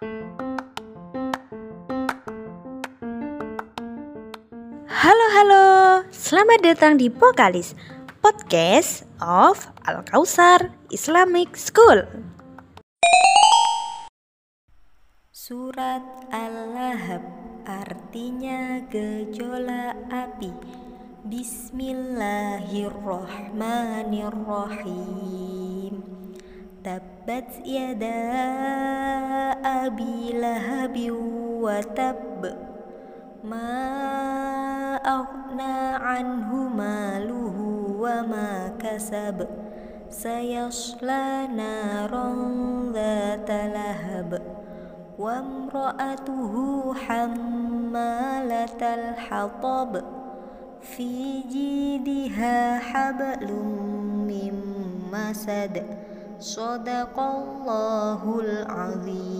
Halo halo, selamat datang di Pokalis Podcast of Al Kausar Islamic School. Surat Al-Lahab artinya gejolak api. Bismillahirrahmanirrahim. Tabbat yada أبي لهب وتب. ما أغنى عنه ماله وما كسب. سيصلى نارا ذات لهب. وامرأته حمالة الحطب. في جيدها حبل من مسد. صدق الله العظيم.